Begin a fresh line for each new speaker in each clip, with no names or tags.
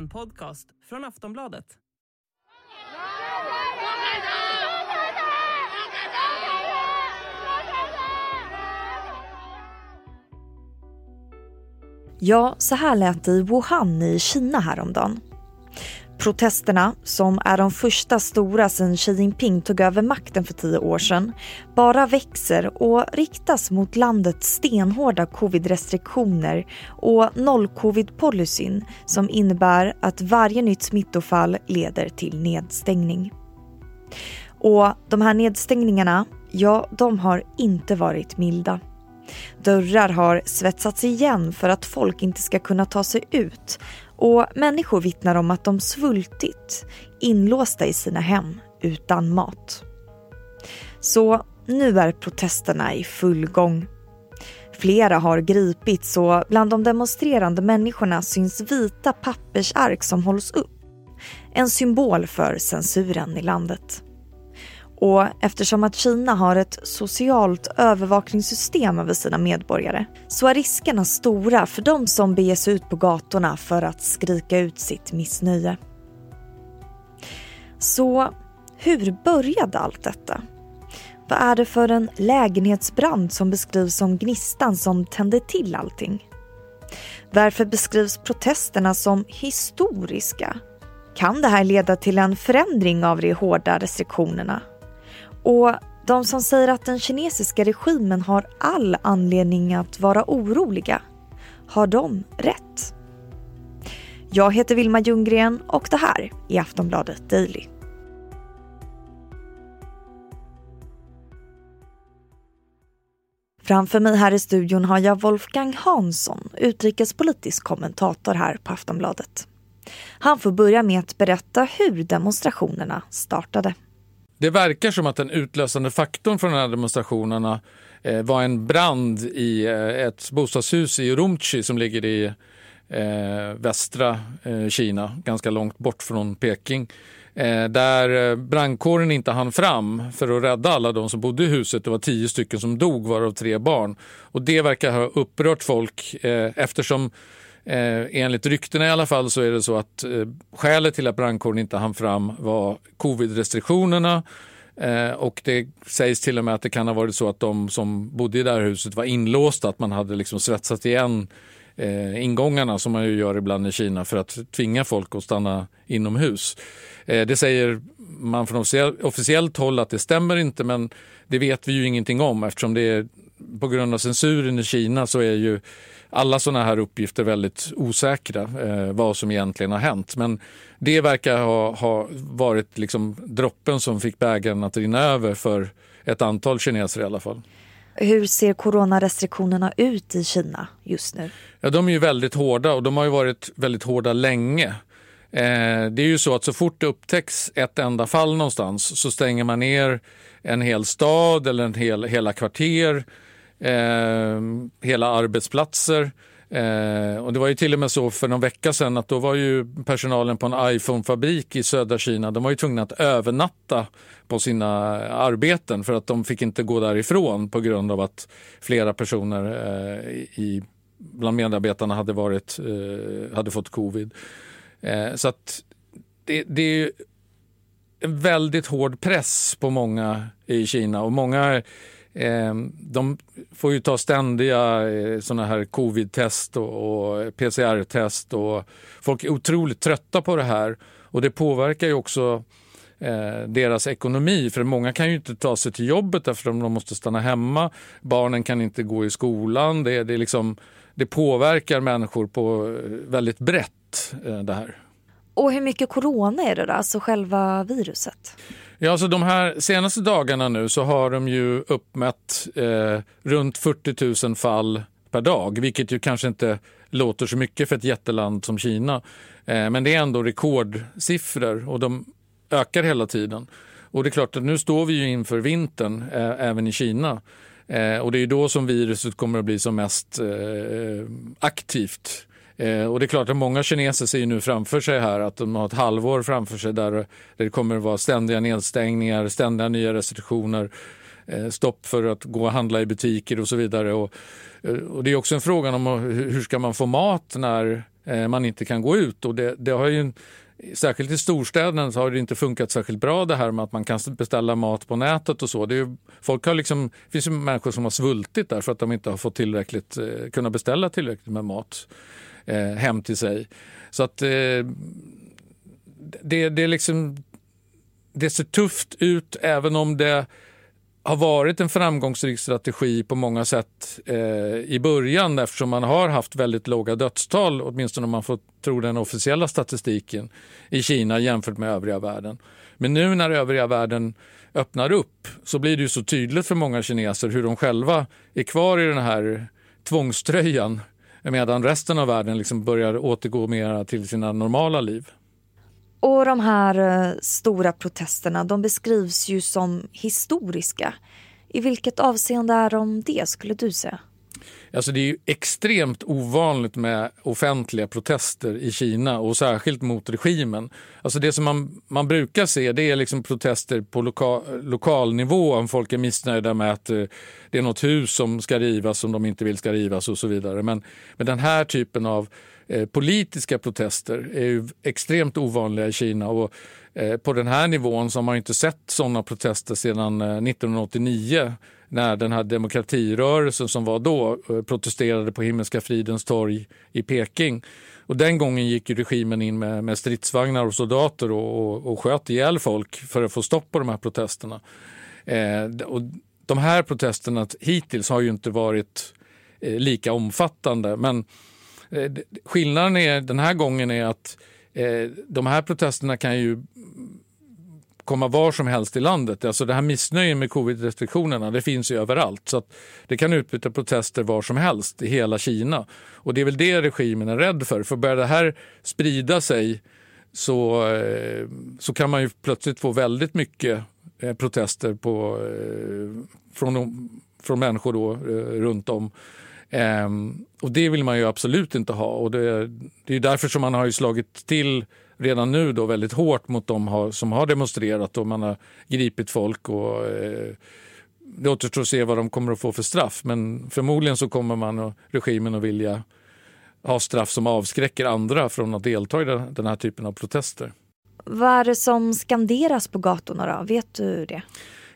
En podcast från Aftonbladet.
Ja, så här lät det i Wuhan i Kina häromdagen. Protesterna, som är de första stora sedan Xi Jinping tog över makten för tio år sedan, bara växer och riktas mot landets stenhårda covid-restriktioner och noll-covid-policyn som innebär att varje nytt smittofall leder till nedstängning. Och de här nedstängningarna, ja, de har inte varit milda. Dörrar har svetsats igen för att folk inte ska kunna ta sig ut och människor vittnar om att de svultit, inlåsta i sina hem utan mat. Så nu är protesterna i full gång. Flera har gripits och bland de demonstrerande människorna syns vita pappersark som hålls upp. En symbol för censuren i landet. Och eftersom att Kina har ett socialt övervakningssystem över sina medborgare så är riskerna stora för de som beger sig ut på gatorna för att skrika ut sitt missnöje. Så hur började allt detta? Vad är det för en lägenhetsbrand som beskrivs som gnistan som tände till allting? Varför beskrivs protesterna som historiska? Kan det här leda till en förändring av de hårda restriktionerna? Och de som säger att den kinesiska regimen har all anledning att vara oroliga, har de rätt? Jag heter Vilma Ljunggren och det här är Aftonbladet Daily. Framför mig här i studion har jag Wolfgang Hansson, utrikespolitisk kommentator här på Aftonbladet. Han får börja med att berätta hur demonstrationerna startade.
Det verkar som att den utlösande faktorn för de här demonstrationerna eh, var en brand i eh, ett bostadshus i Urumqi som ligger i eh, västra eh, Kina, ganska långt bort från Peking. Eh, där eh, brandkåren inte hann fram för att rädda alla de som bodde i huset. Det var tio stycken som dog, varav tre barn. Och det verkar ha upprört folk eh, eftersom Eh, enligt ryktena i alla fall så är det så att eh, skälet till att brandkåren inte hann fram var covid-restriktionerna eh, och det sägs till och med att det kan ha varit så att de som bodde i det här huset var inlåsta, att man hade liksom svetsat igen eh, ingångarna som man ju gör ibland i Kina för att tvinga folk att stanna inomhus. Eh, det säger man från officiellt håll att det stämmer inte men det vet vi ju ingenting om eftersom det är på grund av censuren i Kina så är ju alla sådana här uppgifter väldigt osäkra eh, vad som egentligen har hänt. Men det verkar ha, ha varit liksom droppen som fick bägaren att rinna över för ett antal kineser i alla fall.
Hur ser coronarestriktionerna ut i Kina just nu?
Ja, de är ju väldigt hårda och de har ju varit väldigt hårda länge. Eh, det är ju så att så fort det upptäcks ett enda fall någonstans så stänger man ner en hel stad eller en hel, hela kvarter Ehm, hela arbetsplatser. Eh, och det var ju till och med så för någon vecka sedan att då var ju personalen på en iPhone-fabrik i södra Kina, de var ju tvungna att övernatta på sina arbeten för att de fick inte gå därifrån på grund av att flera personer eh, i, bland medarbetarna hade, varit, eh, hade fått covid. Eh, så att det, det är en väldigt hård press på många i Kina och många Ehm, de får ju ta ständiga eh, såna här covid-test och, PCR-test och folk är otroligt trötta på det här och det påverkar ju också eh, deras ekonomi för många kan ju inte ta sig till jobbet eftersom de måste stanna hemma. Barnen kan inte gå i skolan. Det, det, liksom, det påverkar människor på eh, väldigt brett eh, det här.
Och hur mycket corona är det då, alltså själva viruset?
Ja, alltså de här senaste dagarna nu så har de ju uppmätt eh, runt 40 000 fall per dag, vilket ju kanske inte låter så mycket för ett jätteland som Kina. Eh, men det är ändå rekordsiffror och de ökar hela tiden. Och det är klart att nu står vi ju inför vintern eh, även i Kina. Eh, och det är då som viruset kommer att bli som mest eh, aktivt Eh, och det är klart att många kineser ser nu framför sig här att de har ett halvår framför sig där, det kommer att vara ständiga nedstängningar, ständiga nya restriktioner, eh, stopp för att gå och handla i butiker och så vidare. Och, eh, och det är också en fråga om hur ska man få mat när eh, man inte kan gå ut. Och det, det har ju, särskilt i storstäderna har det inte funkat särskilt bra det här med att man kan beställa mat på nätet och så. Det, är, folk har liksom, det finns ju människor som har svultit där för att de inte har fått tillräckligt, eh, beställa tillräckligt med mat eh, hem till sig. Så att eh, det, det, är liksom, det ser tufft ut även om det har varit en framgångsrik strategi på många sätt eh, i början eftersom man har haft väldigt låga dödstal, åtminstone om man får tro den officiella statistiken i Kina jämfört med övriga världen. Men nu när övriga världen öppnar upp så blir det ju så tydligt för många kineser hur de själva är kvar i den här tvångströjan medan resten av världen liksom börjar återgå mer till sina normala liv.
Och de här eh, stora protesterna de beskrivs ju som historiska. I vilket avseende är de det skulle du säga?
Alltså det är ju extremt ovanligt med offentliga protester i Kina och särskilt mot regimen. Alltså det som man, man brukar se det är liksom protester på loka, lokal nivå om folk är missnöjda med att eh, det är något hus som ska rivas som de inte vill ska rivas och så vidare. Men, men den här typen av eh, politiska protester är ju extremt ovanliga i Kina och eh, på den här nivån så har man inte sett sådana protester sedan eh, 1989 när den här demokratirörelsen som var då eh, protesterade på Himmelska fridens torg i Peking. Och den gången gick regimen in med, med stridsvagnar och soldater och, och, och sköt ihjäl folk för att få stopp på de här protesterna. Eh, och de här protesterna hittills har ju inte varit eh, lika omfattande men eh, Eh, skillnaden är, den här gången är att eh, de här protesterna kan ju komma var som helst i landet. Alltså det här missnöjet med covid-restriktionerna det finns ju överallt. Så att det kan utbyta protester var som helst i hela Kina. Och det är väl det regimen är rädd för. För börjar det här sprida sig så, eh, så kan man ju plötsligt få väldigt mycket eh, protester på, från, från människor då, runt om. Ehm, och det vill man ju absolut inte ha. Och det, det är därför som man har slagit till redan nu då väldigt hårt mot de som har demonstrerat och man har gripit folk. och eh, Det återstår att se vad de kommer att få för straff men förmodligen så kommer man och regimen att vilja ha straff som avskräcker andra från att delta i den här typen av protester.
Vad är det som skanderas på gatorna då? Vet du det?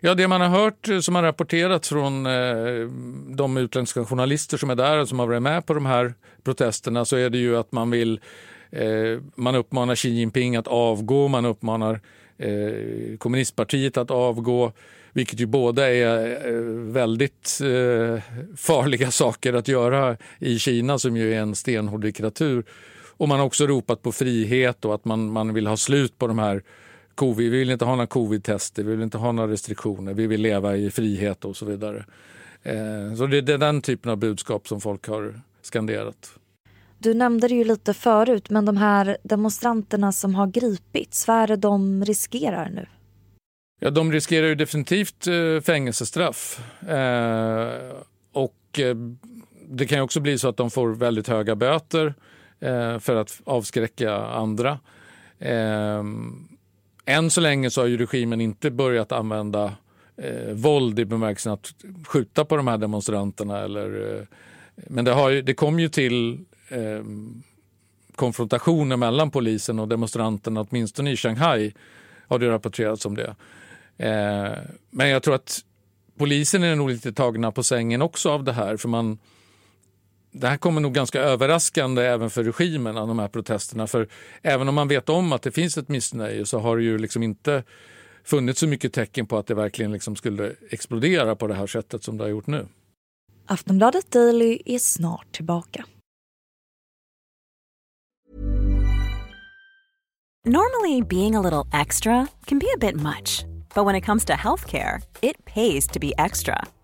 Ja, det man har hört eh, som har rapporterats från eh, de utländska journalister som är där och som har varit med på de här protesterna så är det ju att man vill Eh, man uppmanar Xi Jinping att avgå, man uppmanar eh, kommunistpartiet att avgå vilket ju båda är eh, väldigt eh, farliga saker att göra i Kina som ju är en stenhård diktatur. Och man har också ropat på frihet och att man, man vill ha slut på de här covid. Vi vill inte ha några covid-tester, vi vill inte ha några restriktioner, vi vill leva i frihet och så vidare. Så det är den typen av budskap som folk har skanderat.
Du nämnde det ju lite förut, men de här demonstranterna som har gripits, vad är det de riskerar nu?
Ja, de riskerar ju definitivt eh, fängelsestraff. Eh, och eh, det kan också bli så att de får väldigt höga böter eh, för att avskräcka andra. Än så länge så har ju regimen inte börjat använda eh, våld i bemärkelsen att skjuta på de här demonstranterna. Eller, eh, men det, har ju, det kom ju till eh, konfrontationer mellan polisen och demonstranterna, åtminstone i Shanghai har det rapporterats om det. Eh, men jag tror att polisen är nog lite tagna på sängen också av det här. För man, det här kommer nog ganska överraskande även för regimen, av de här protesterna. För även om man vet om att det finns ett missnöje så har det ju liksom inte funnits så mycket tecken på att det verkligen liksom skulle explodera på det här sättet som det har gjort nu.
Aftonbladet Daily är snart tillbaka.
Normally, being a little extra can be a bit much, but when it comes to healthcare, it pays to be extra.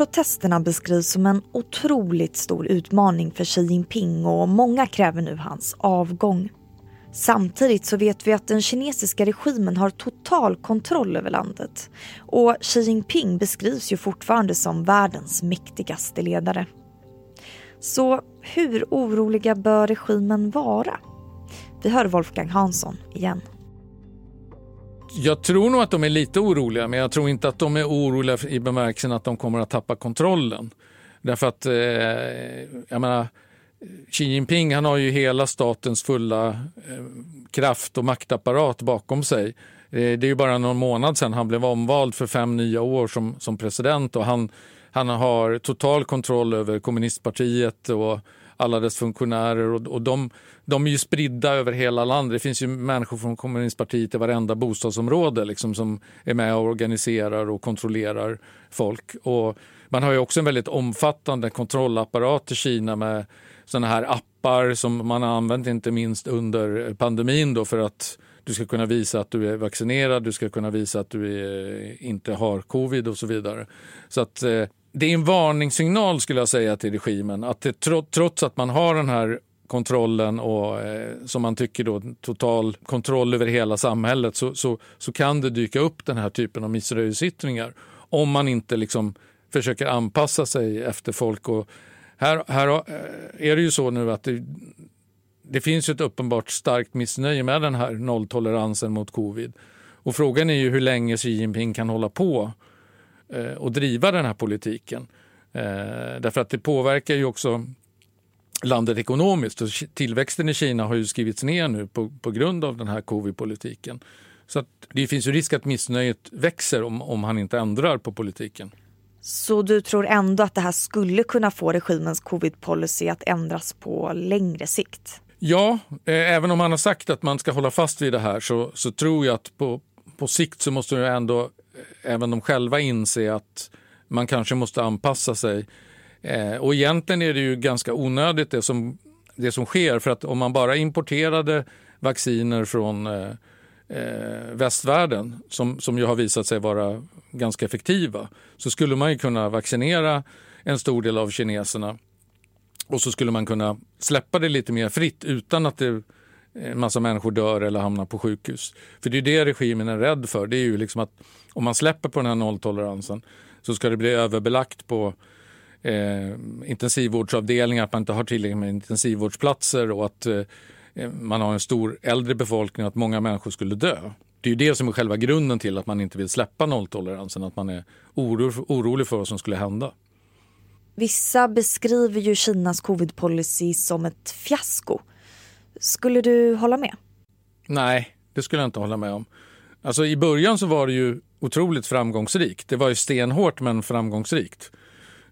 Protesterna beskrivs som en otroligt stor utmaning för Xi Jinping och många kräver nu hans avgång. Samtidigt så vet vi att den kinesiska regimen har total kontroll över landet. Och Xi Jinping beskrivs ju fortfarande som världens mäktigaste ledare. Så hur oroliga bör regimen vara? Vi hör Wolfgang Hansson igen.
Jag tror nog att de är lite oroliga, men jag tror inte att de är oroliga i bemärkelsen att de kommer att tappa kontrollen. Därför att, eh, jag menar, Xi Jinping han har ju hela statens fulla eh, kraft och maktapparat bakom sig. Eh, det är ju bara någon månad sedan han blev omvald för fem nya år som, som president och han, han har total kontroll över kommunistpartiet och alla dess funktionärer och, och de, de är ju spridda över hela landet. Det finns ju människor från kommunistpartiet i varenda bostadsområde liksom, som är med och organiserar och kontrollerar folk. Och man har ju också en väldigt omfattande kontrollapparat i Kina med sådana här appar som man har använt inte minst under pandemin då för att du ska kunna visa att du är vaccinerad, du ska kunna visa att du är, inte har covid och så vidare. Så att eh, det är en varningssignal skulle jag säga till regimen att det, trots att man har den här kontrollen och eh, som man tycker då total kontroll över hela samhället så, så, så kan det dyka upp den här typen av missnöjesyttringar om man inte liksom försöker anpassa sig efter folk. Och här, här eh, är det ju så nu att det, det finns ett uppenbart starkt missnöje med den här nolltoleransen mot covid. Och frågan är ju hur länge Xi Jinping kan hålla på eh, och driva den här politiken. Eh, därför att det påverkar ju också landet ekonomiskt. Tillväxten i Kina har ju skrivits ner nu på, på grund av den här covid-politiken. Så att det finns ju risk att missnöjet växer om, om han inte ändrar på politiken.
Så du tror ändå att det här skulle kunna få regimens covid-policy att ändras på längre sikt?
Ja, eh, även om han har sagt att man ska hålla fast vid det här så, så tror jag att på, på sikt så måste ju ändå eh, även de själva inse att man kanske måste anpassa sig. Eh, och egentligen är det ju ganska onödigt det som, det som sker för att om man bara importerade vacciner från eh, eh, västvärlden som, som ju har visat sig vara ganska effektiva så skulle man ju kunna vaccinera en stor del av kineserna och så skulle man kunna släppa det lite mer fritt utan att det, en massa människor dör eller hamnar på sjukhus. För det är det regimen är rädd för. Det är ju liksom att om man släpper på den här nolltoleransen så ska det bli överbelagt på eh, intensivvårdsavdelningar, att man inte har tillräckligt med intensivvårdsplatser och att eh, man har en stor äldre befolkning och att många människor skulle dö. Det är ju det som är själva grunden till att man inte vill släppa nolltoleransen, att man är orolig för vad som skulle hända.
Vissa beskriver ju Kinas covid-policy som ett fiasko. Skulle du hålla med?
Nej, det skulle jag inte hålla med om. Alltså I början så var det ju otroligt framgångsrikt. Det var ju stenhårt men framgångsrikt.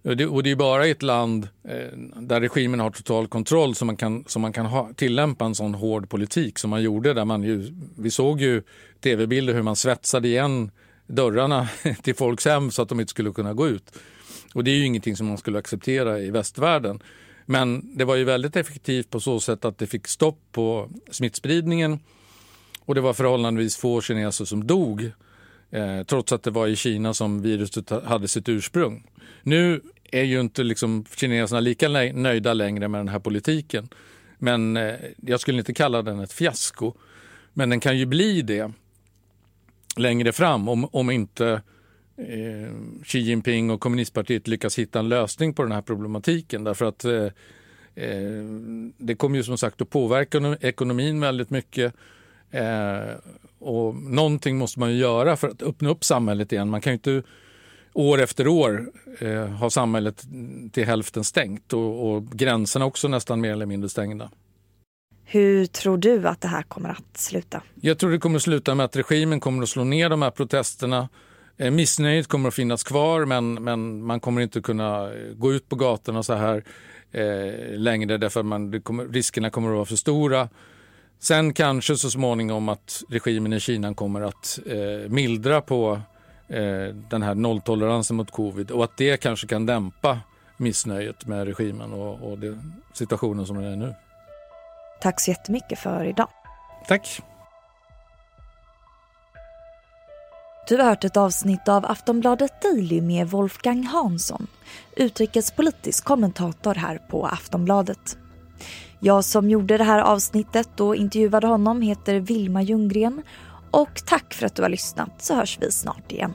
Det, och det är bara i ett land eh, där regimen har total kontroll som man kan, som man kan ha, tillämpa en sån hård politik som man gjorde. Där man ju, vi såg ju tv-bilder hur man svetsade igen dörrarna till folks hem så att de inte skulle kunna gå ut. Och det är ju ingenting som man skulle acceptera i västvärlden. Men det var ju väldigt effektivt på så sätt att det fick stopp på smittspridningen och det var förhållandevis få kineser som dog eh, trots att det var i Kina som viruset hade sitt ursprung. Nu är ju inte liksom kineserna lika nöjda längre med den här politiken. Men eh, jag skulle inte kalla den ett fiasko. Men den kan ju bli det längre fram om, om inte eh, Xi Jinping och kommunistpartiet lyckas hitta en lösning på den här problematiken. Därför att eh, eh det kommer ju som sagt att påverka ekonomin väldigt mycket. Eh, och någonting måste man ju göra för att öppna upp samhället igen. Man kan ju inte år efter år eh, ha samhället till hälften stängt och, och gränserna också nästan mer eller mindre stängda.
Hur tror du att det här kommer att sluta?
Jag tror det kommer att sluta med att regimen kommer att slå ner de här protesterna. Eh, missnöjet kommer att finnas kvar men, men man kommer inte kunna gå ut på gatorna så här eh, längre därför att man, kommer, riskerna kommer att vara för stora. Sen kanske så småningom att regimen i Kina kommer att eh, mildra på eh, den här nolltoleransen mot covid och att det kanske kan dämpa missnöjet med regimen och, och det, situationen som den är nu.
Tack så jättemycket för idag.
Tack.
Du har hört ett avsnitt av Aftonbladet Daily med Wolfgang Hansson, utrikespolitisk kommentator här på Aftonbladet. Jag som gjorde det här avsnittet och intervjuade honom heter Vilma Ljunggren och tack för att du har lyssnat så hörs vi snart igen.